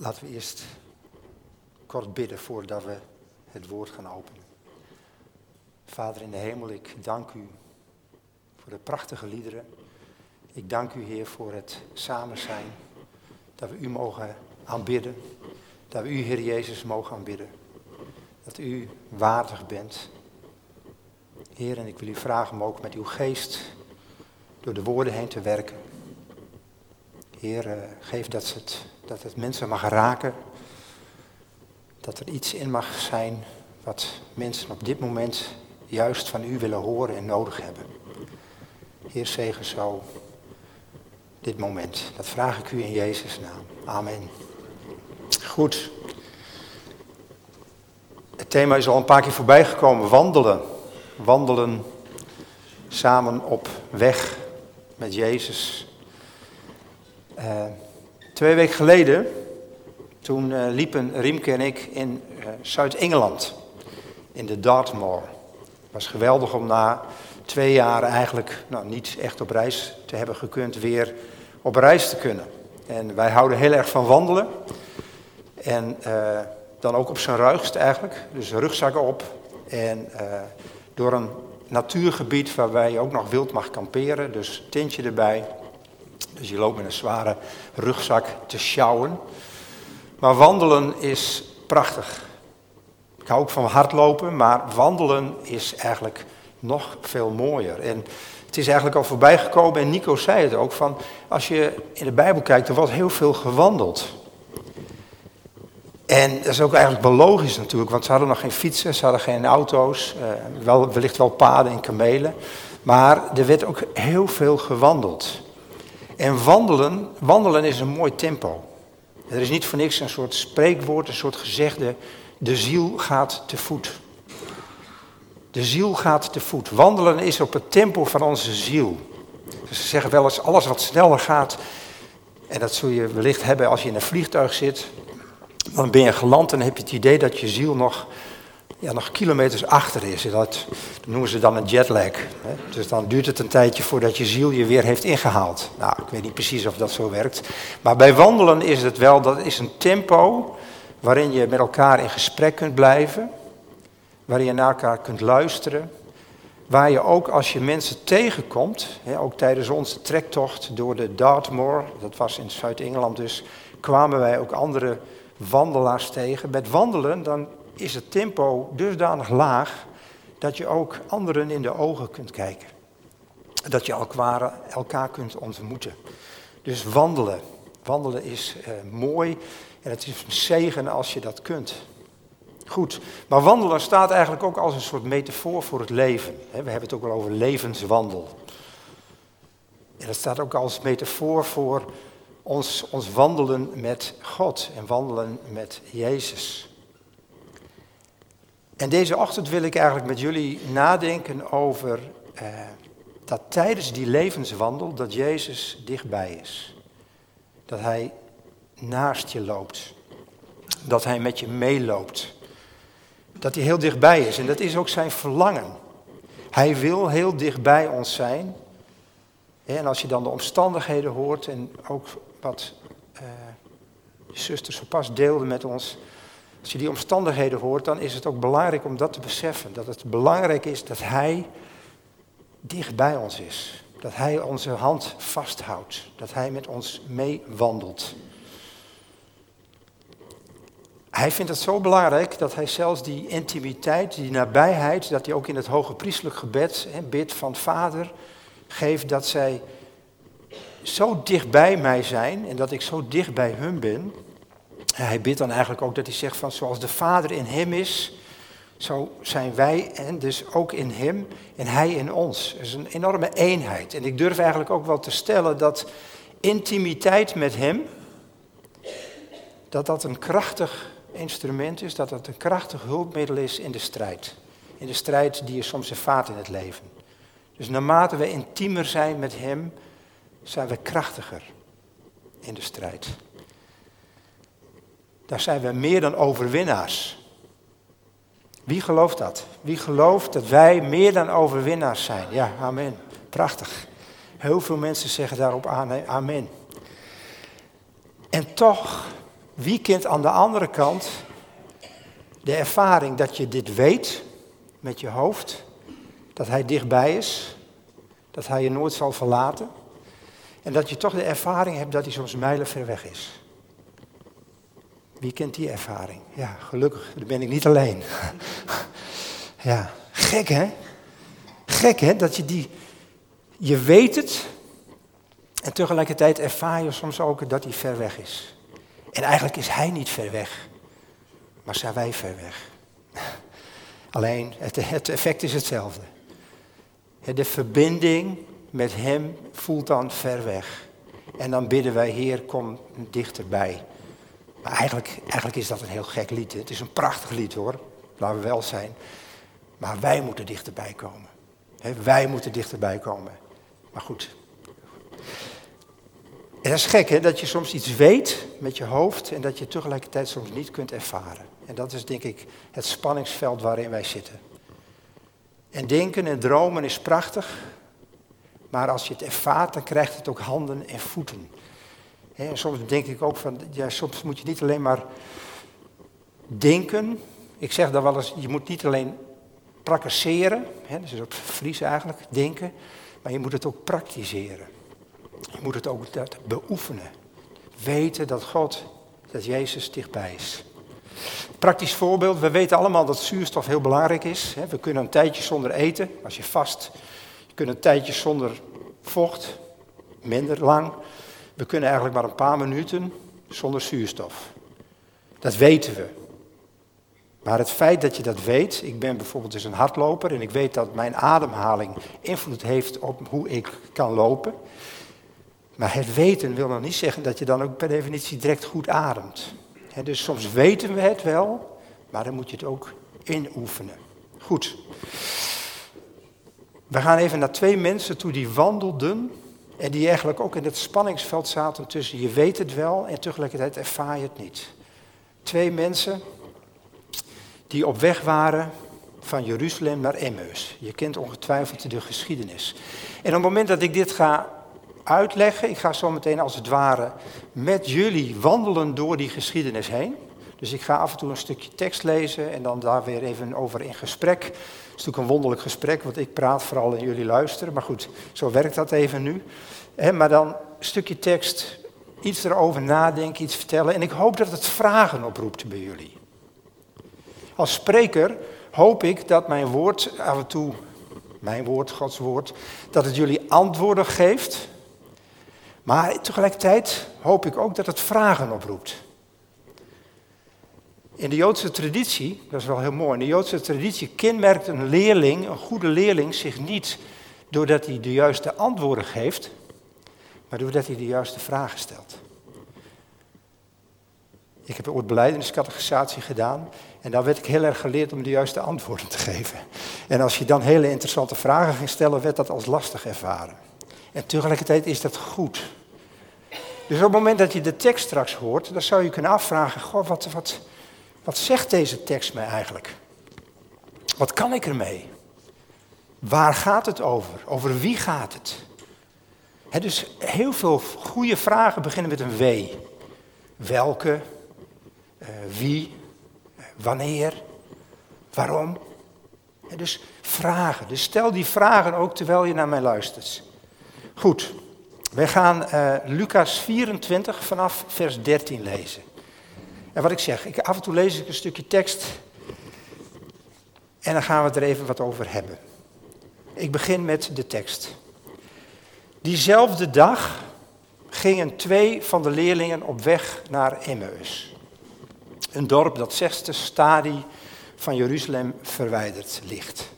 Laten we eerst kort bidden voordat we het woord gaan openen. Vader in de hemel, ik dank u voor de prachtige liederen. Ik dank u, Heer, voor het samen zijn. Dat we u mogen aanbidden. Dat we u, Heer Jezus, mogen aanbidden. Dat u waardig bent. Heer, en ik wil u vragen om ook met uw geest door de woorden heen te werken. Heer, eh, geef dat het, dat het mensen mag raken. Dat er iets in mag zijn wat mensen op dit moment juist van u willen horen en nodig hebben. Heer, zegen zo dit moment. Dat vraag ik u in Jezus' naam. Amen. Goed. Het thema is al een paar keer voorbij gekomen. Wandelen. Wandelen samen op weg met Jezus. Uh, twee weken geleden, toen uh, liepen Riemke en ik in uh, Zuid-Engeland, in de Dartmoor. Het was geweldig om na twee jaar eigenlijk nou, niet echt op reis te hebben gekund, weer op reis te kunnen. En wij houden heel erg van wandelen. En dan ook op zijn ruigst eigenlijk, dus rugzakken op. En door een natuurgebied waarbij je ook nog wild mag kamperen, dus tintje erbij. Dus je loopt met een zware rugzak te sjouwen. Maar wandelen is prachtig. Ik hou ook van hardlopen, maar wandelen is eigenlijk nog veel mooier. En het is eigenlijk al voorbij gekomen en Nico zei het ook, van als je in de Bijbel kijkt, er wordt heel veel gewandeld. En dat is ook eigenlijk wel logisch natuurlijk, want ze hadden nog geen fietsen, ze hadden geen auto's, eh, wel, wellicht wel paden en kamelen. Maar er werd ook heel veel gewandeld. En wandelen, wandelen is een mooi tempo. Er is niet voor niks een soort spreekwoord, een soort gezegde, de ziel gaat te voet. De ziel gaat te voet. Wandelen is op het tempo van onze ziel. Ze zeggen wel eens, alles wat sneller gaat, en dat zul je wellicht hebben als je in een vliegtuig zit, dan ben je geland en heb je het idee dat je ziel nog, ja, nog kilometers achter is. Dat, noemen ze dan een jetlag. Hè? Dus dan duurt het een tijdje voordat je ziel je weer heeft ingehaald. Nou, ik weet niet precies of dat zo werkt. Maar bij wandelen is het wel, dat is een tempo waarin je met elkaar in gesprek kunt blijven. Waarin je naar elkaar kunt luisteren. Waar je ook als je mensen tegenkomt, hè, ook tijdens onze trektocht door de Dartmoor, dat was in Zuid-Engeland dus, kwamen wij ook andere wandelaars tegen. Met wandelen dan is het tempo dusdanig laag dat je ook anderen in de ogen kunt kijken. Dat je elkaar, kunt ontmoeten. Dus wandelen. Wandelen is uh, mooi en het is een zegen als je dat kunt. Goed, maar wandelen staat eigenlijk ook als een soort metafoor voor het leven. We hebben het ook wel over levenswandel. En dat staat ook als metafoor voor ons, ons wandelen met God en wandelen met Jezus. En deze ochtend wil ik eigenlijk met jullie nadenken over eh, dat tijdens die levenswandel dat Jezus dichtbij is. Dat Hij naast je loopt. Dat Hij met je meeloopt. Dat Hij heel dichtbij is en dat is ook zijn verlangen. Hij wil heel dichtbij ons zijn. En als je dan de omstandigheden hoort en ook wat de zusters zo pas deelden met ons. Als je die omstandigheden hoort, dan is het ook belangrijk om dat te beseffen. Dat het belangrijk is dat Hij dicht bij ons is. Dat Hij onze hand vasthoudt. Dat Hij met ons meewandelt. Hij vindt het zo belangrijk dat hij zelfs die intimiteit, die nabijheid, dat hij ook in het hoge priestelijk gebed hè, bidt van Vader, geeft dat zij zo dicht bij mij zijn en dat ik zo dicht bij hun ben. Hij bidt dan eigenlijk ook dat hij zegt van zoals de Vader in hem is, zo zijn wij en dus ook in hem en hij in ons. Het is een enorme eenheid. En ik durf eigenlijk ook wel te stellen dat intimiteit met hem, dat dat een krachtig instrument is, dat dat een krachtig hulpmiddel is in de strijd. In de strijd die je soms ervaart in het leven. Dus naarmate we intiemer zijn met hem, zijn we krachtiger in de strijd. Daar zijn we meer dan overwinnaars. Wie gelooft dat? Wie gelooft dat wij meer dan overwinnaars zijn? Ja, amen. Prachtig. Heel veel mensen zeggen daarop amen. En toch, Wie kent aan de andere kant de ervaring dat je dit weet met je hoofd, dat hij dichtbij is, dat hij je nooit zal verlaten en dat je toch de ervaring hebt dat hij soms mijlen ver weg is. Wie kent die ervaring? Ja, gelukkig, ben ik niet alleen. ja, gek hè? Gek hè, dat je die, je weet het en tegelijkertijd ervaar je soms ook dat hij ver weg is. En eigenlijk is hij niet ver weg, maar zijn wij ver weg. Alleen, het, het effect is hetzelfde. De verbinding met hem voelt dan ver weg. En dan bidden wij, Heer, kom dichterbij. Maar eigenlijk, eigenlijk is dat een heel gek lied. Het is een prachtig lied hoor, laten we wel zijn. Maar wij moeten dichterbij komen. wij moeten dichterbij komen. Maar goed. En dat is gek hè, dat je soms iets weet met je hoofd en dat je tegelijkertijd soms niet kunt ervaren. En dat is denk ik het spanningsveld waarin wij zitten. En denken en dromen is prachtig, maar als je het ervaart, dan krijgt het ook handen en voeten. En soms denk ik ook van, ja, soms moet je niet alleen maar denken. Ik zeg dan wel eens, je moet niet alleen praktiseren, hè, dat is op Fries eigenlijk, denken, maar je moet het ook praktiseren. Je moet het ook beoefenen. Weten dat God, dat Jezus dichtbij is. Praktisch voorbeeld, we weten allemaal dat zuurstof heel belangrijk is. We kunnen een tijdje zonder eten, als je vast. Je kunt een tijdje zonder vocht, minder lang. We kunnen eigenlijk maar een paar minuten zonder zuurstof. Dat weten we. Maar het feit dat je dat weet, ik ben bijvoorbeeld dus een hardloper en ik weet dat mijn ademhaling invloed heeft op hoe ik kan lopen. Maar het weten wil nog niet zeggen dat je dan ook per definitie direct goed ademt. dus soms weten we het wel, maar dan moet je het ook inoefenen. Goed. We gaan even naar twee mensen toe die wandelden en die eigenlijk ook in het spanningsveld zaten tussen je weet het wel en tegelijkertijd ervaar je het niet. Twee mensen die op weg waren van Jeruzalem naar Emmaus. Je kent ongetwijfeld de geschiedenis. En op het moment dat ik dit ga uitleggen, ik ga zo meteen als het ware met jullie wandelen door die geschiedenis heen. Dus ik ga af en toe een stukje tekst lezen en dan daar weer even over in gesprek. Is natuurlijk een wonderlijk gesprek, want ik praat vooral en jullie luisteren. Maar goed, zo werkt dat even nu. maar dan een stukje tekst, iets erover nadenken, iets vertellen. En ik hoop dat het vragen oproept bij jullie. Als spreker hoop ik dat mijn woord af en toe, mijn woord, Gods woord, dat het jullie antwoorden geeft. Maar tegelijkertijd hoop ik ook dat het vragen oproept. In de Joodse traditie, dat is wel heel mooi, in de Joodse traditie kenmerkt een leerling, een goede leerling, zich niet doordat hij de juiste antwoorden geeft, maar doordat hij de juiste vragen stelt. Ik heb ooit beleidingscategorisatie gedaan en daar werd ik heel erg geleerd om de juiste antwoorden te geven. En als je dan hele interessante vragen ging stellen, werd dat als lastig ervaren. En tegelijkertijd is dat goed. Dus op het moment dat je de tekst straks hoort, dan zou je kunnen afvragen, goh, wat, wat, wat zegt deze tekst mij eigenlijk? Wat kan ik ermee? Waar gaat het over? Over wie gaat het? dus heel veel goede vragen beginnen met een W. Welke? Uh, wie? Uh, wanneer? Waarom? dus vragen. Dus stel die vragen ook terwijl je naar mij luistert. Goed, wij gaan uh, Lucas 24 vanaf vers 13 lezen. En wat ik zeg, ik, af en toe lees ik een stukje tekst en dan gaan we er even wat over hebben. Ik begin met de tekst. Diezelfde dag gingen twee van de leerlingen op weg naar Emmaus. Een dorp dat zesde stadie van Jeruzalem verwijderd ligt.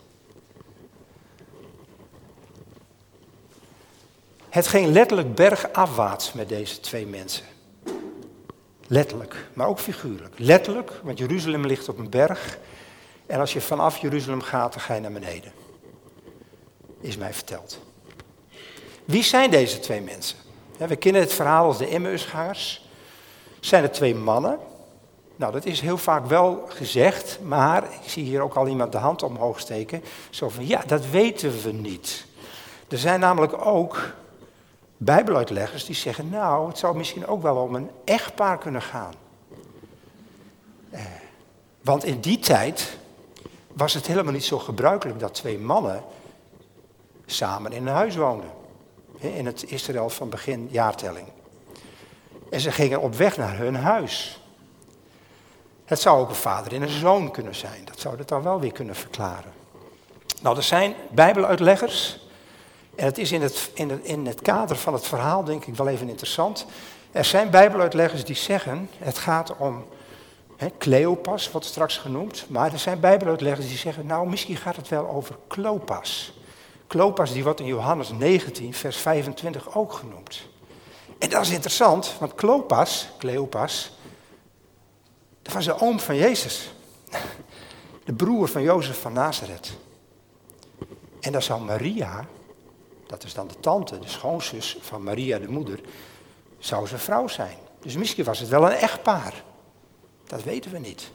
Het ging letterlijk bergafwaarts met deze twee mensen. Letterlijk, maar ook figuurlijk. Letterlijk, want Jeruzalem ligt op een berg. En als je vanaf Jeruzalem gaat, dan ga je naar beneden. Is mij verteld. Wie zijn deze twee mensen? we kennen het verhaal als de Emmausgangers. Zijn er twee mannen? Nou, dat is heel vaak wel gezegd, maar ik zie hier ook al iemand de hand omhoog steken. Zo van, ja, dat weten we niet. Er zijn namelijk ook Bijbeluitleggers die zeggen, nou, het zou misschien ook wel om een echtpaar kunnen gaan. Eh, want in die tijd was het helemaal niet zo gebruikelijk dat twee mannen samen in een huis woonden. In het Israël van begin jaartelling. En ze gingen op weg naar hun huis. Het zou ook een vader en een zoon kunnen zijn. Dat zou dat dan wel weer kunnen verklaren. Nou, er zijn bijbeluitleggers. En het is in het, in, het, in het kader van het verhaal denk ik wel even interessant. Er zijn bijbeluitleggers die zeggen, het gaat om He, Cleopas wordt straks genoemd, maar er zijn bijbeluitleggers die zeggen, nou misschien gaat het wel over Klopas. Klopas die wordt in Johannes 19, vers 25 ook genoemd. En dat is interessant, want Klopas, Cleopas, dat was de oom van Jezus. De broer van Jozef van Nazareth. En dan zou Maria, dat is dan de tante, de schoonzus van Maria de moeder, zou zijn vrouw zijn. Dus misschien was het wel een echtpaar. Dat weten we niet.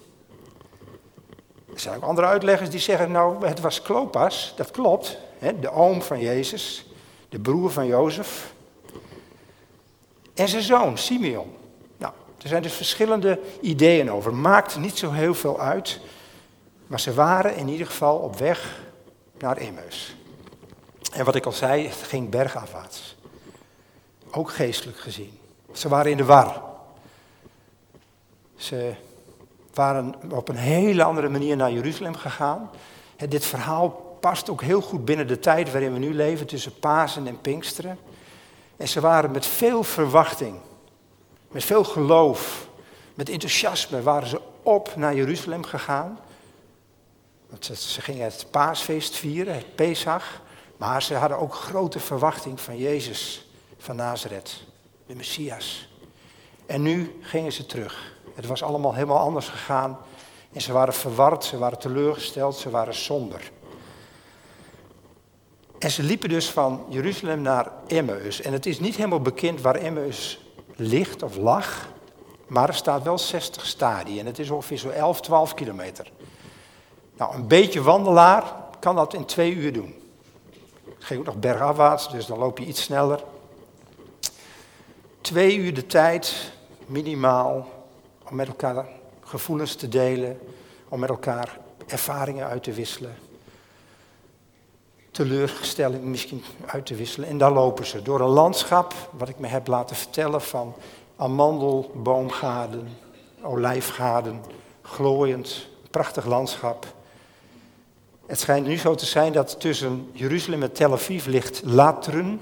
Er zijn ook andere uitleggers die zeggen, nou, het was Klopas, dat klopt. Hè, de oom van Jezus, de broer van Jozef. En zijn zoon, Simeon. Nou, er zijn dus verschillende ideeën over. Maakt niet zo heel veel uit. Maar ze waren in ieder geval op weg naar Emmaus. En wat ik al zei, het ging bergafwaarts. Ook geestelijk gezien. Ze waren in de war. Ze waren op een hele andere manier naar Jeruzalem gegaan. dit verhaal past ook heel goed binnen de tijd waarin we nu leven, tussen Pasen en Pinksteren. En ze waren met veel verwachting, met veel geloof, met enthousiasme waren ze op naar Jeruzalem gegaan. Want ze gingen het paasfeest vieren, het Pesach. Maar ze hadden ook grote verwachting van Jezus van Nazareth, de Messias. En nu gingen ze terug. Het was allemaal helemaal anders gegaan. En ze waren verward, ze waren teleurgesteld, ze waren somber. En ze liepen dus van Jeruzalem naar Emmaus. En het is niet helemaal bekend waar Emmaus ligt of lag. Maar er staat wel 60 stadie en het is ongeveer zo 11, 12 kilometer. Nou, een beetje wandelaar kan dat in twee uur doen. Ging ook nog bergafwaarts, dus dan loop je iets sneller. Twee uur de tijd, minimaal, om met elkaar gevoelens te delen, om met elkaar ervaringen uit te wisselen. Teleurstelling misschien uit te wisselen. En daar lopen ze door een landschap, wat ik me heb laten vertellen, van amandelboomgaarden, olijfgaarden, glooiend, prachtig landschap. Het schijnt nu zo te zijn dat tussen Jeruzalem en Tel Aviv ligt Latrun.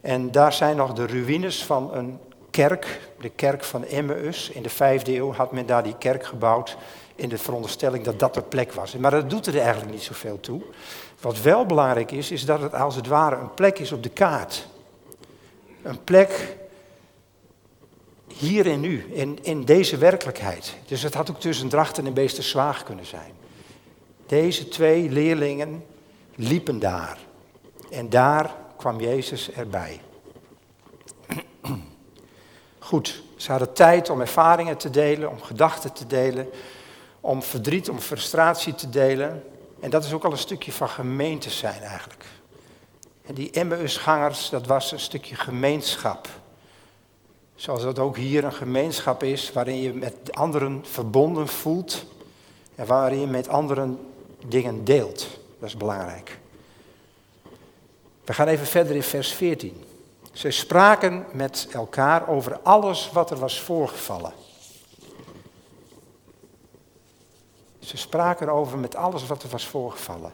En daar zijn nog de ruïnes van een kerk, de kerk van Emmaus. In de vijfde eeuw had men daar die kerk gebouwd in de veronderstelling dat dat de plek was. Maar dat doet er eigenlijk niet zoveel toe. Wat wel belangrijk is, is dat het als het ware een plek is op de kaart. Een plek hier en nu, in, in deze werkelijkheid. Dus het had ook tussen Drachten en Beesterswaag kunnen zijn. Deze twee leerlingen liepen daar. En daar kwam Jezus erbij. Goed, ze hadden tijd om ervaringen te delen, om gedachten te delen, om verdriet, om frustratie te delen. En dat is ook al een stukje van gemeente zijn eigenlijk. En die Emmausgangers, dat was een stukje gemeenschap. Zoals dat ook hier een gemeenschap is, waarin je met anderen verbonden voelt en waarin je met anderen dingen deelt. Dat is belangrijk. We gaan even verder in vers 14. Ze spraken met elkaar over alles wat er was voorgevallen. Ze spraken over met alles wat er was voorgevallen.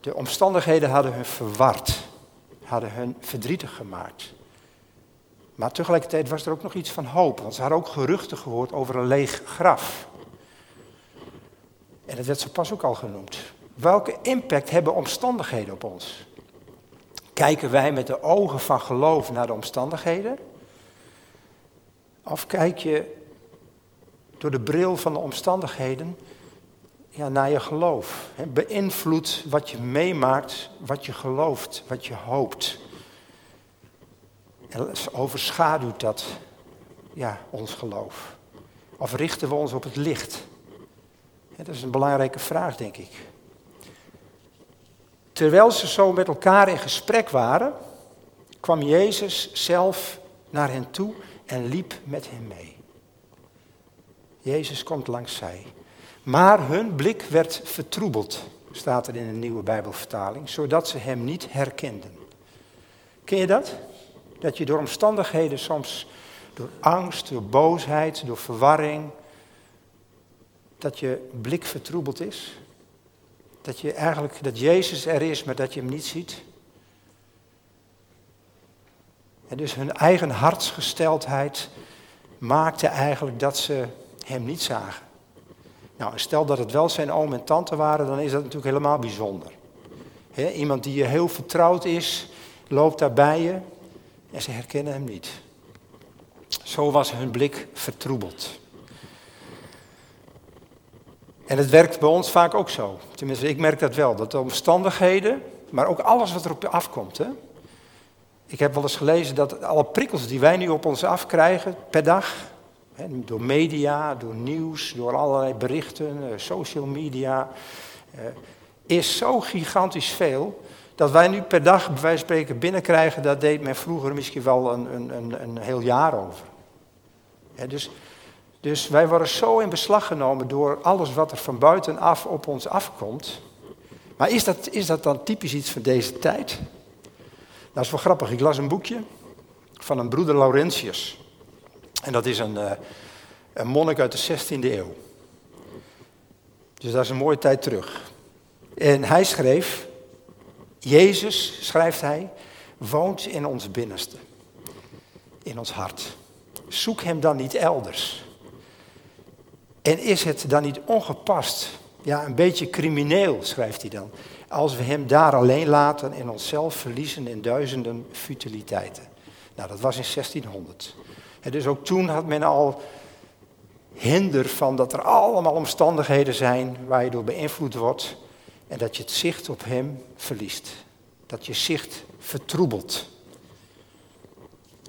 De omstandigheden hadden hun verward, hadden hun verdrietig gemaakt. Maar tegelijkertijd was er ook nog iets van hoop, want ze hadden ook geruchten gehoord over een leeg graf. En dat werd zo pas ook al genoemd. Welke impact hebben omstandigheden op ons? Kijken wij met de ogen van geloof naar de omstandigheden? Of kijk je door de bril van de omstandigheden ja, naar je geloof? Beïnvloedt wat je meemaakt, wat je gelooft, wat je hoopt. En overschaduwt dat ja, ons geloof? Of richten we ons op het licht? Dat is een belangrijke vraag, denk ik. Terwijl ze zo met elkaar in gesprek waren, kwam Jezus zelf naar hen toe en liep met hen mee. Jezus komt langs zij. Maar hun blik werd vertroebeld, staat er in een nieuwe Bijbelvertaling, zodat ze hem niet herkenden. Ken je dat? Dat je door omstandigheden soms, door angst, door boosheid, door verwarring, dat je blik vertroebeld is. Dat je eigenlijk, dat Jezus er is, maar dat je hem niet ziet. En dus hun eigen hartsgesteldheid maakte eigenlijk dat ze hem niet zagen. Nou, stel dat het wel zijn oom en tante waren, dan is dat natuurlijk helemaal bijzonder. iemand die je heel vertrouwd is, loopt daar bij je en ze herkennen hem niet. Zo was hun blik vertroebeld. En het werkt bij ons vaak ook zo. Tenminste, ik merk dat wel. Dat de omstandigheden, maar ook alles wat er op je afkomt. Hè? Ik heb wel eens gelezen dat alle prikkels die wij nu op ons afkrijgen per dag, hè, door media, door nieuws, door allerlei berichten, eh, social media, eh, is zo gigantisch veel dat wij nu per dag, bij wijze spreken, binnenkrijgen, dat deed men vroeger misschien wel een, een, een, een heel jaar over. dus, dus wij worden zo in beslag genomen door alles wat er van buitenaf op ons afkomt. Maar is dat, is dat dan typisch iets van deze tijd? Dat is wel grappig. Ik las een boekje van een broeder Laurentius. En dat is een, uh, een monnik uit de 16e eeuw. Dus dat is een mooie tijd terug. En hij schreef, Jezus, schrijft hij, woont in ons binnenste. In ons hart. Zoek hem dan niet elders. En is het dan niet ongepast, ja een beetje crimineel, schrijft hij dan, als we hem daar alleen laten en onszelf verliezen in duizenden futiliteiten. Nou, dat was in 1600. En dus ook toen had men al hinder van dat er allemaal omstandigheden zijn waar je door beïnvloed wordt en dat je het zicht op hem verliest. Dat je zicht vertroebelt.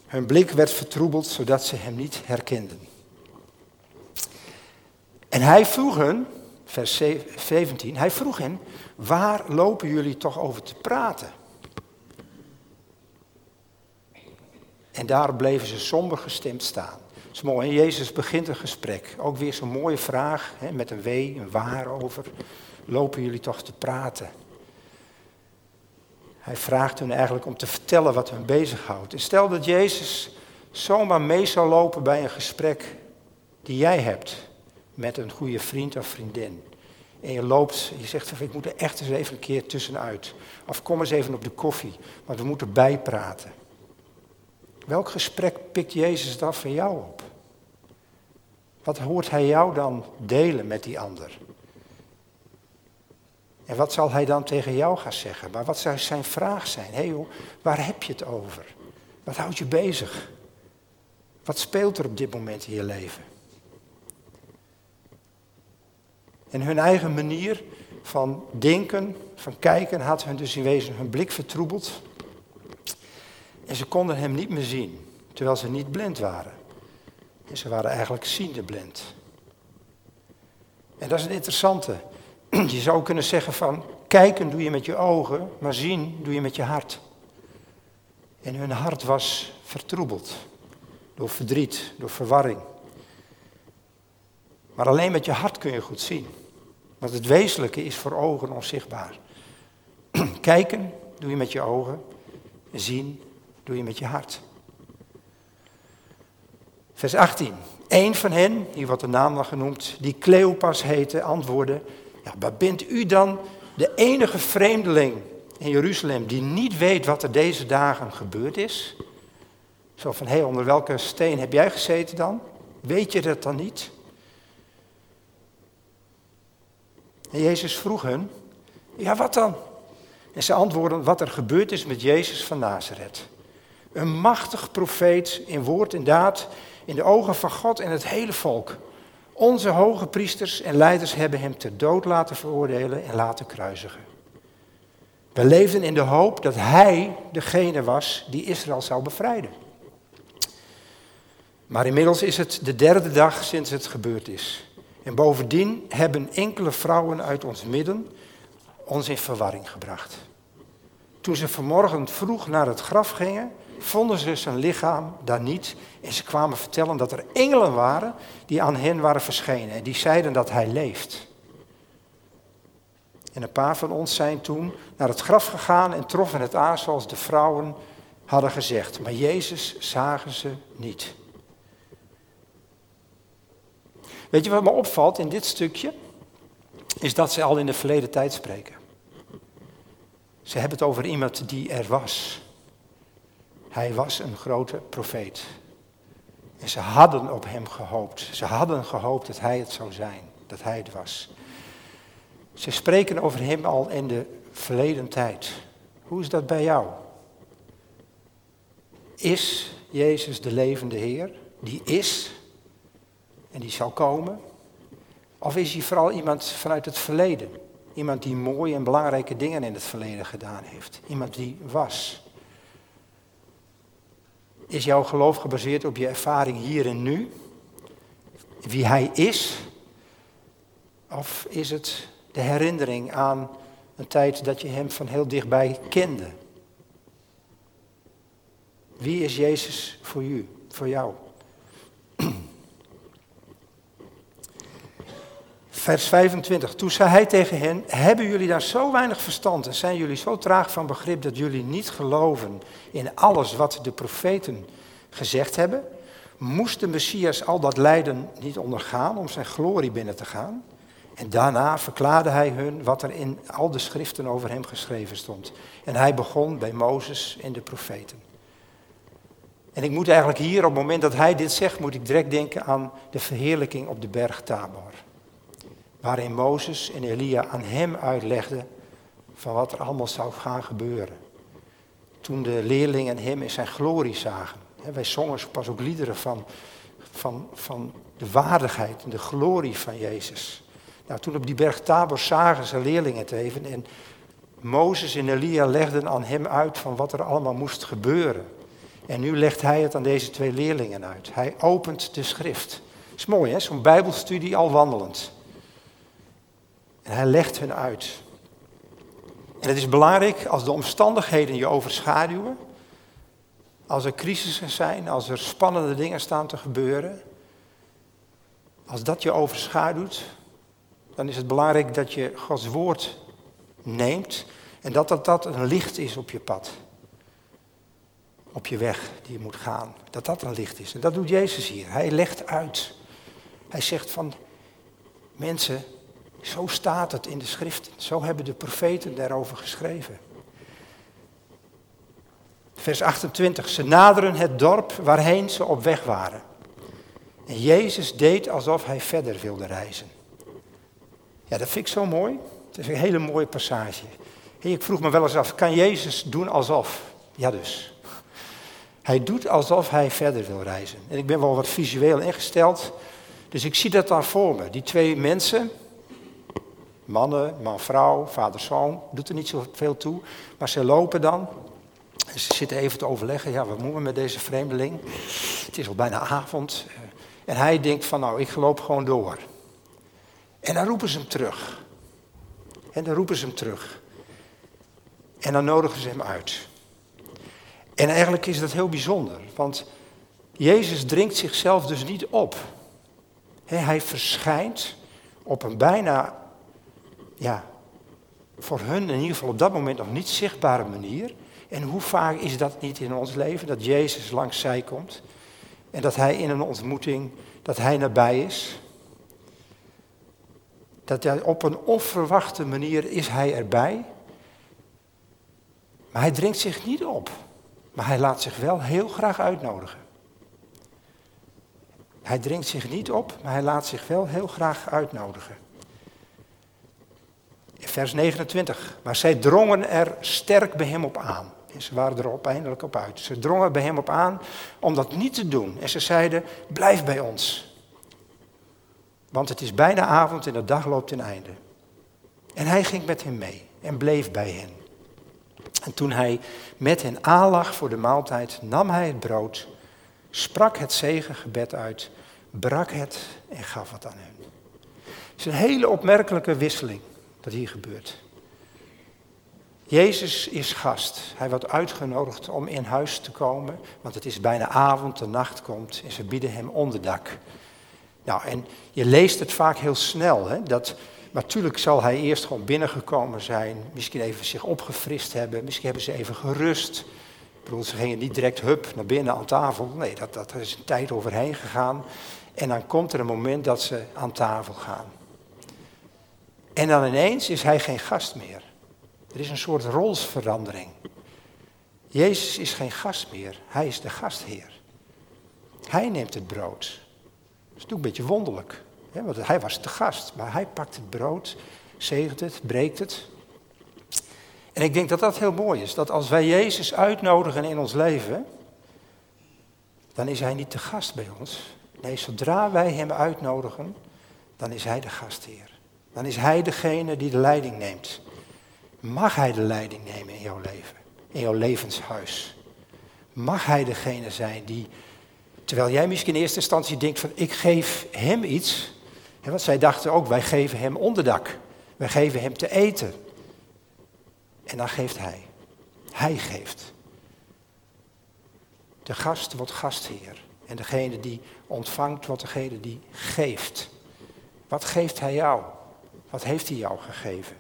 Hun blik werd vertroebeld zodat ze hem niet herkenden. En hij vroeg hen, vers 17, hij vroeg hen, waar lopen jullie toch over te praten? En daar bleven ze somber gestemd staan. Is mooi. En Jezus begint een gesprek. Ook weer zo'n mooie vraag, hè, met een W, een waar over. Lopen jullie toch te praten? Hij vraagt hun eigenlijk om te vertellen wat hun bezighoudt. En stel dat Jezus zomaar mee zou lopen bij een gesprek die jij hebt met een goede vriend of vriendin. En je loopt, je zegt ik moet er echt eens even een keer tussenuit. Of kom eens even op de koffie, want we moeten bijpraten. Welk gesprek pikt Jezus dan van jou op? Wat hoort hij jou dan delen met die ander? En wat zal hij dan tegen jou gaan zeggen? Maar wat zou zijn vraag zijn? Hé hey joh, waar heb je het over? Wat houdt je bezig? Wat speelt er op dit moment in je leven? En hun eigen manier van denken, van kijken, had hun dus in wezen hun blik vertroebeld. En ze konden hem niet meer zien, terwijl ze niet blind waren. En ze waren eigenlijk ziende blind. En dat is een interessante. Je zou kunnen zeggen van, kijken doe je met je ogen, maar zien doe je met je hart. En hun hart was vertroebeld door verdriet, door verwarring. Maar alleen met je hart kun je goed zien. Want het wezenlijke is voor ogen onzichtbaar. Kijken doe je met je ogen. Zien doe je met je hart. Vers 18. Eén van hen, hier wordt de naam nog genoemd, die Cleopas heette, antwoordde: ja, bent u dan de enige vreemdeling in Jeruzalem die niet weet wat er deze dagen gebeurd is? Zo van, hé, hey, onder welke steen heb jij gezeten dan? Weet je dat dan niet? En Jezus vroeg hun, ja wat dan? En ze antwoordden wat er gebeurd is met Jezus van Nazareth. Een machtig profeet in woord en daad in de ogen van God en het hele volk. Onze hoge priesters en leiders hebben hem ter dood laten veroordelen en laten kruisigen. We leefden in de hoop dat hij degene was die Israël zou bevrijden. Maar inmiddels is het de derde dag sinds het gebeurd is. En bovendien hebben enkele vrouwen uit ons midden ons in verwarring gebracht. Toen ze vanmorgen vroeg naar het graf gingen, vonden ze zijn lichaam daar niet. En ze kwamen vertellen dat er engelen waren die aan hen waren verschenen. En die zeiden dat hij leeft. En een paar van ons zijn toen naar het graf gegaan en troffen het aan zoals de vrouwen hadden gezegd. Maar Jezus zagen ze niet. Weet je wat me opvalt in dit stukje? Is dat ze al in de verleden tijd spreken. Ze hebben het over iemand die er was. Hij was een grote profeet. En ze hadden op hem gehoopt. Ze hadden gehoopt dat hij het zou zijn, dat hij het was. Ze spreken over hem al in de verleden tijd. Hoe is dat bij jou? Is Jezus de levende Heer? Die is en die zal komen? Of is hij vooral iemand vanuit het verleden? Iemand die mooie en belangrijke dingen in het verleden gedaan heeft. Iemand die was. Is jouw geloof gebaseerd op je ervaring hier en nu? Wie hij is? Of is het de herinnering aan een tijd dat je hem van heel dichtbij kende? Wie is Jezus voor u, voor jou? Vers 25. Toen zei hij tegen hen: Hebben jullie daar zo weinig verstand en zijn jullie zo traag van begrip dat jullie niet geloven in alles wat de profeten gezegd hebben? Moest de Messias al dat lijden niet ondergaan om zijn glorie binnen te gaan? En daarna verklaarde hij hun wat er in al de schriften over hem geschreven stond. En hij begon bij Mozes en de profeten. En ik moet eigenlijk hier, op het moment dat hij dit zegt, moet ik direct denken aan de verheerlijking op de berg Tabor waarin Mozes en Elia aan hem uitlegden van wat er allemaal zou gaan gebeuren. Toen de leerlingen hem in zijn glorie zagen. Wij zongen pas ook liederen van, van, van de waardigheid en de glorie van Jezus. Nou, toen op die berg Tabor zagen ze leerlingen het even en Mozes en Elia legden aan hem uit van wat er allemaal moest gebeuren. En nu legt hij het aan deze twee leerlingen uit. Hij opent de schrift. Dat is mooi hè, zo'n bijbelstudie al wandelend. En hij legt hun uit. En het is belangrijk als de omstandigheden je overschaduwen, als er crisissen zijn, als er spannende dingen staan te gebeuren, als dat je overschaduwt, dan is het belangrijk dat je Gods woord neemt en dat dat, dat een licht is op je pad. Op je weg die je moet gaan. Dat dat een licht is. En dat doet Jezus hier. Hij legt uit. Hij zegt van, mensen, zo staat het in de schrift. Zo hebben de profeten daarover geschreven. Vers 28. Ze naderen het dorp waarheen ze op weg waren. En Jezus deed alsof hij verder wilde reizen. Ja, dat vind ik zo mooi. Het is een hele mooie passage. ik vroeg me wel eens af, kan Jezus doen alsof? Ja dus. Hij doet alsof hij verder wil reizen. En ik ben wel wat visueel ingesteld. Dus ik zie dat dan voor me. Die twee mensen, Mannen, man, vrouw, vader, zoon, doet er niet zoveel toe. Maar ze lopen dan. En ze zitten even te overleggen, ja, wat moeten we met deze vreemdeling? Het is al bijna avond. En hij denkt van, nou, ik loop gewoon door. En dan roepen ze hem terug. En dan roepen ze hem terug. En dan nodigen ze hem uit. En eigenlijk is dat heel bijzonder, want Jezus dringt zichzelf dus niet op. Hij verschijnt op een bijna ja, voor hun in ieder geval op dat moment nog niet zichtbare manier. En hoe vaak is dat niet in ons leven, dat Jezus langs zij komt en dat Hij in een ontmoeting, dat Hij nabij is. Dat hij op een onverwachte manier is Hij erbij. Maar Hij dringt zich niet op, maar Hij laat zich wel heel graag uitnodigen. Hij dringt zich niet op, maar hij laat zich wel heel graag uitnodigen. Vers 29. Maar zij drongen er sterk bij hem op aan. Ze waren er eindelijk op uit. Ze drongen bij hem op aan om dat niet te doen. En ze zeiden, blijf bij ons. Want het is bijna avond en de dag loopt ten einde. En hij ging met hen mee en bleef bij hen. En toen hij met hen aanlag voor de maaltijd, nam hij het brood, sprak het zegengebed uit, brak het en gaf het aan hen. Het is een hele opmerkelijke wisseling wat hier gebeurt. Jezus is gast. Hij wordt uitgenodigd om in huis te komen, want het is bijna avond, de nacht komt en ze bieden hem onderdak. Nou, en je leest het vaak heel snel, hè, dat natuurlijk zal hij eerst gewoon binnengekomen zijn, misschien even zich opgefrist hebben, misschien hebben ze even gerust. Ik bedoel, ze gingen niet direct hup naar binnen aan tafel. Nee, dat, dat is een tijd overheen gegaan. En dan komt er een moment dat ze aan tafel gaan. En dan ineens is hij geen gast meer. Er is een soort rolsverandering. Jezus is geen gast meer, hij is de gastheer. Hij neemt het brood. Dat is natuurlijk een beetje wonderlijk, hè, want hij was de gast, maar hij pakt het brood, zegent het, breekt het. En ik denk dat dat heel mooi is, dat als wij Jezus uitnodigen in ons leven, dan is hij niet de gast bij ons. Nee, zodra wij hem uitnodigen, dan is hij de gastheer. Dan is hij degene die de leiding neemt. Mag hij de leiding nemen in jouw leven, in jouw levenshuis? Mag hij degene zijn die, terwijl jij misschien in eerste instantie denkt van ik geef hem iets, hè, want zij dachten ook wij geven hem onderdak, wij geven hem te eten. En dan geeft hij. Hij geeft. De gast wordt gastheer. En degene die ontvangt wordt degene die geeft. Wat geeft hij jou? Wat heeft hij jou gegeven?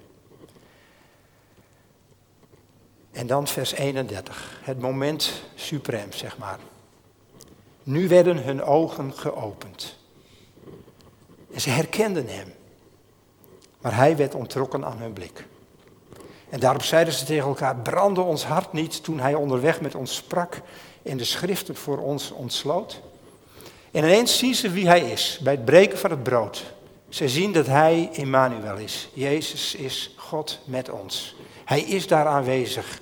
En dan vers 31, het moment suprem, zeg maar. Nu werden hun ogen geopend. En ze herkenden hem. Maar hij werd ontrokken aan hun blik. En daarop zeiden ze tegen elkaar, brandde ons hart niet toen hij onderweg met ons sprak en de schriften voor ons ontsloot. En ineens zien ze wie hij is, bij het breken van het brood. Ze zien dat hij Emmanuel is. Jezus is God met ons. Hij is daar aanwezig.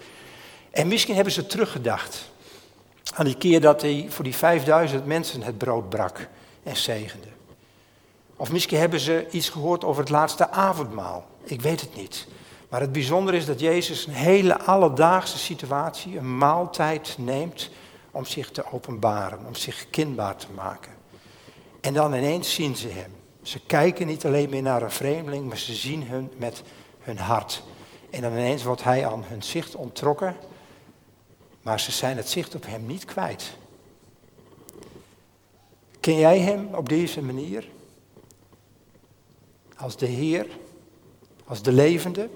En misschien hebben ze teruggedacht aan die keer dat hij voor die 5000 mensen het brood brak en zegende. Of misschien hebben ze iets gehoord over het laatste avondmaal. Ik weet het niet. Maar het bijzondere is dat Jezus een hele alledaagse situatie, een maaltijd neemt om zich te openbaren, om zich kenbaar te maken. En dan ineens zien ze hem. Ze kijken niet alleen meer naar een vreemdeling, maar ze zien hem met hun hart. En dan ineens wordt hij aan hun zicht onttrokken, maar ze zijn het zicht op hem niet kwijt. Ken jij hem op deze manier? Als de Heer, als de levende?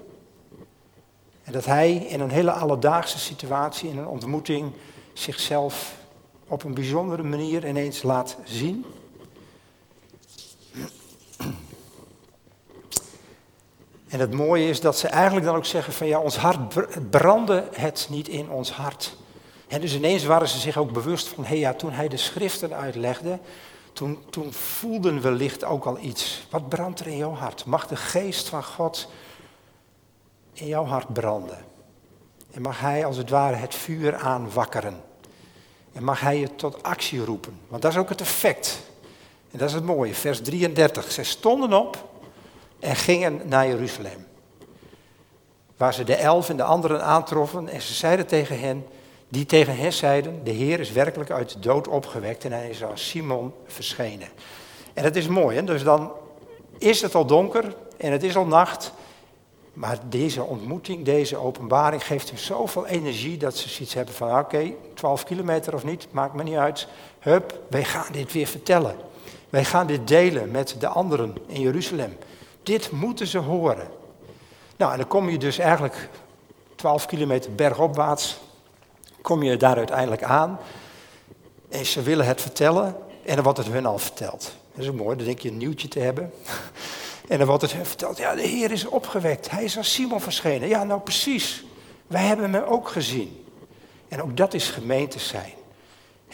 En dat hij in een hele alledaagse situatie, in een ontmoeting, zichzelf op een bijzondere manier ineens laat zien? En het mooie is dat ze eigenlijk dan ook zeggen van ja, ons hart brandde het niet in ons hart. En dus ineens waren ze zich ook bewust van, hé hey, ja, toen hij de schriften uitlegde, toen, toen voelden we licht ook al iets. Wat brandt er in jouw hart? Mag de geest van God in jouw hart branden? En mag hij als het ware het vuur aanwakkeren? En mag hij je tot actie roepen? Want dat is ook het effect. En dat is het mooie, vers 33. Ze stonden op en gingen naar Jeruzalem. Waar ze de elf en de anderen aantroffen en ze zeiden tegen hen, die tegen hen zeiden, de Heer is werkelijk uit de dood opgewekt en hij is als Simon verschenen. En dat is mooi, hè? dus dan is het al donker en het is al nacht, maar deze ontmoeting, deze openbaring geeft hem zoveel energie dat ze zoiets hebben van, oké, okay, 12 kilometer of niet, maakt me niet uit. Hup, wij gaan dit weer vertellen. Wij gaan dit delen met de anderen in Jeruzalem. Dit moeten ze horen. Nou, en dan kom je dus eigenlijk 12 kilometer bergopwaarts, kom je daar uiteindelijk aan. En ze willen het vertellen en dan wordt het hun al verteld. Dat is ook mooi, dan denk je een nieuwtje te hebben. En dan wordt het hun verteld, ja, de Heer is opgewekt. Hij is als Simon verschenen. Ja, nou precies. Wij hebben hem ook gezien. En ook dat is gemeente zijn.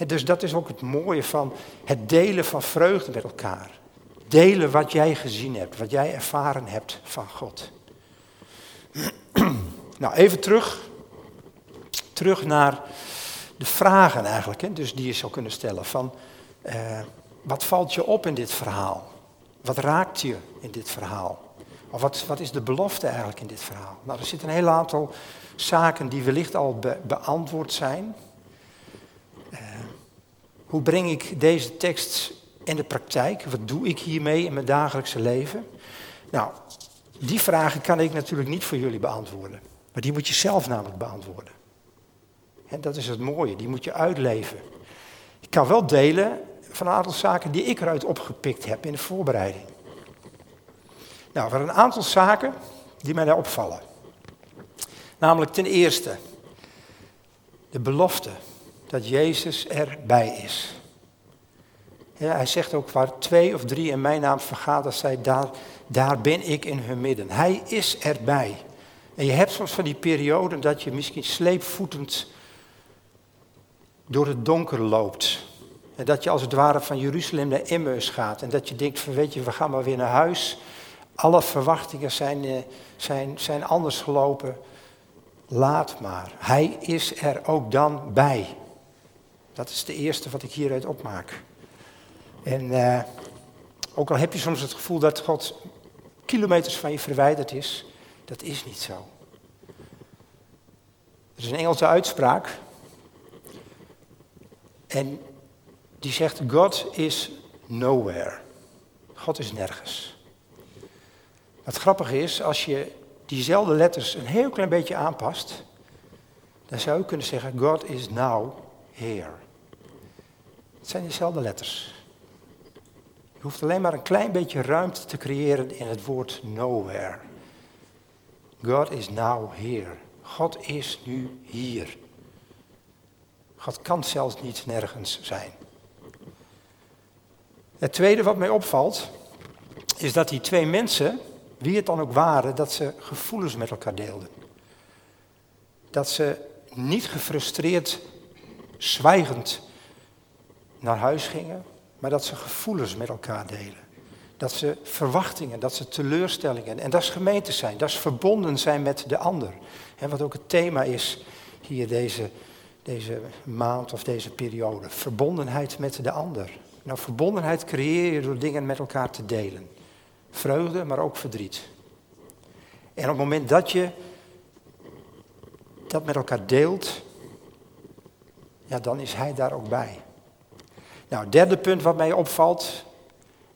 Dus dat is ook het mooie van het delen van vreugde met elkaar. Delen wat jij gezien hebt, wat jij ervaren hebt van God. Nou, even terug. Terug naar de vragen eigenlijk, hè, dus die je zou kunnen stellen. Van, uh, wat valt je op in dit verhaal? Wat raakt je in dit verhaal? Of wat, wat is de belofte eigenlijk in dit verhaal? Nou, er zitten een heel aantal zaken die wellicht al beantwoord zijn. Uh, hoe breng ik deze tekst in de praktijk? Wat doe ik hiermee in mijn dagelijkse leven? Nou, die vragen kan ik natuurlijk niet voor jullie beantwoorden. Maar die moet je zelf namelijk beantwoorden. En dat is het mooie, die moet je uitleven. Ik kan wel delen van een aantal zaken die ik eruit opgepikt heb in de voorbereiding. Nou, er een aantal zaken die mij daar opvallen. Namelijk ten eerste de belofte dat Jezus erbij is. Hij zegt ook waar twee of drie in mijn naam vergaderd zijn, daar, daar ben ik in hun midden. Hij is erbij. En je hebt soms van die perioden dat je misschien sleepvoetend door het donker loopt. En dat je als het ware van Jeruzalem naar Emmaus gaat. En dat je denkt van weet je, we gaan maar weer naar huis. Alle verwachtingen zijn, eh, zijn, zijn anders gelopen. Laat maar. Hij is er ook dan bij. Dat is de eerste wat ik hieruit opmaak. En uh, ook al heb je soms het gevoel dat God kilometers van je verwijderd is, dat is niet zo. Er is een Engelse uitspraak. En die zegt: God is nowhere. God is nergens. Wat grappig is, als je diezelfde letters een heel klein beetje aanpast, dan zou je kunnen zeggen: God is now here. Het zijn dezelfde letters. Je hoeft alleen maar een klein beetje ruimte te creëren in het woord nowhere. God is now here. God is nu hier. God kan zelfs niet nergens zijn. Het tweede wat mij opvalt, is dat die twee mensen, wie het dan ook waren, dat ze gevoelens met elkaar deelden. Dat ze niet gefrustreerd, zwijgend naar huis gingen, maar dat ze gevoelens met elkaar delen. Dat ze verwachtingen, dat ze teleurstellingen, en dat is gemeente zijn, dat is verbonden zijn met de ander. En wat ook het thema is hier deze, deze maand of deze periode. Verbondenheid met de ander. Nou, verbondenheid creëer je door dingen met elkaar te delen. Vreugde, maar ook verdriet. En op het moment dat je dat met elkaar deelt, ja, dan is hij daar ook bij. Nou, het derde punt wat mij opvalt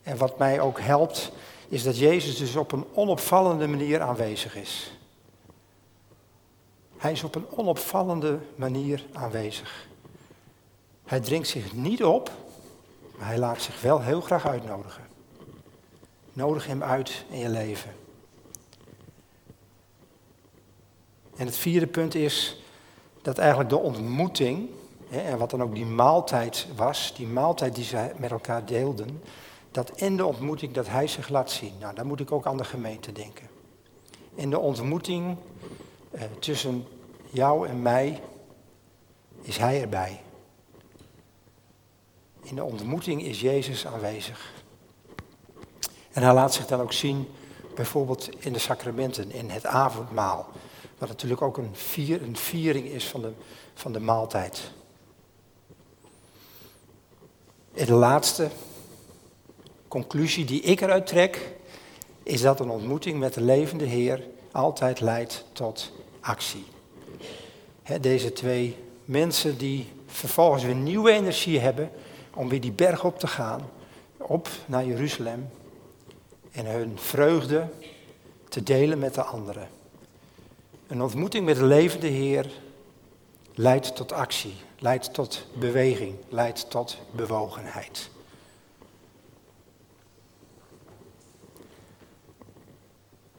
en wat mij ook helpt, is dat Jezus dus op een onopvallende manier aanwezig is. Hij is op een onopvallende manier aanwezig. Hij dringt zich niet op, maar hij laat zich wel heel graag uitnodigen. Nodig hem uit in je leven. En het vierde punt is dat eigenlijk de ontmoeting, en wat dan ook die maaltijd was, die maaltijd die ze met elkaar deelden, dat in de ontmoeting dat hij zich laat zien. Nou, daar moet ik ook aan de gemeente denken. In de ontmoeting eh, tussen jou en mij is hij erbij. In de ontmoeting is Jezus aanwezig. En hij laat zich dan ook zien, bijvoorbeeld in de sacramenten, in het avondmaal. Wat natuurlijk ook een, vier, een viering is van de, van de maaltijd. De laatste conclusie die ik eruit trek, is dat een ontmoeting met de levende Heer altijd leidt tot actie. deze twee mensen die vervolgens weer nieuwe energie hebben om weer die berg op te gaan, op naar Jeruzalem en hun vreugde te delen met de anderen. Een ontmoeting met de levende Heer leidt tot actie, leidt tot beweging, leidt tot bewogenheid.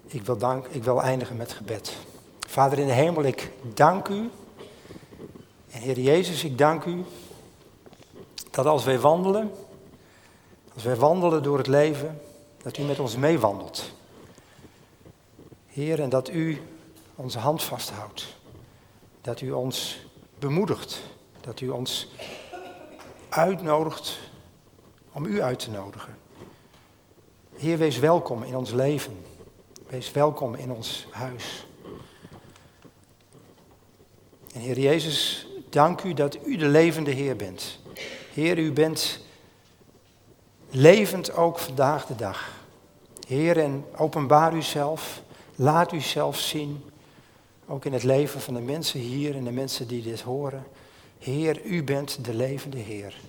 Ik wil, dank, ik wil eindigen met gebed. Vader in de hemel, ik dank u. En Heer Jezus, ik dank u dat als wij wandelen, als wij wandelen door het leven, dat u met ons meewandelt. Heer, en dat u onze hand vasthoudt. Dat u ons bemoedigt. Dat u ons uitnodigt om u uit te nodigen. Heer, wees welkom in ons leven. Wees welkom in ons huis. En Heer Jezus, dank u dat u de levende Heer bent. Heer, u bent levend ook vandaag de dag. Heer, en openbaar uzelf, laat uzelf zien, ook in het leven van de mensen hier en de mensen die dit horen. Heer, u bent de levende Heer.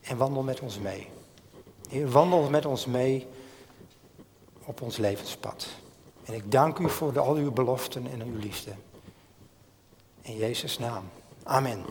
En wandel met ons mee. Heer, wandel met ons mee op ons levenspad. En ik dank u voor al uw beloften en uw liefde. In Jezus' naam. Amen.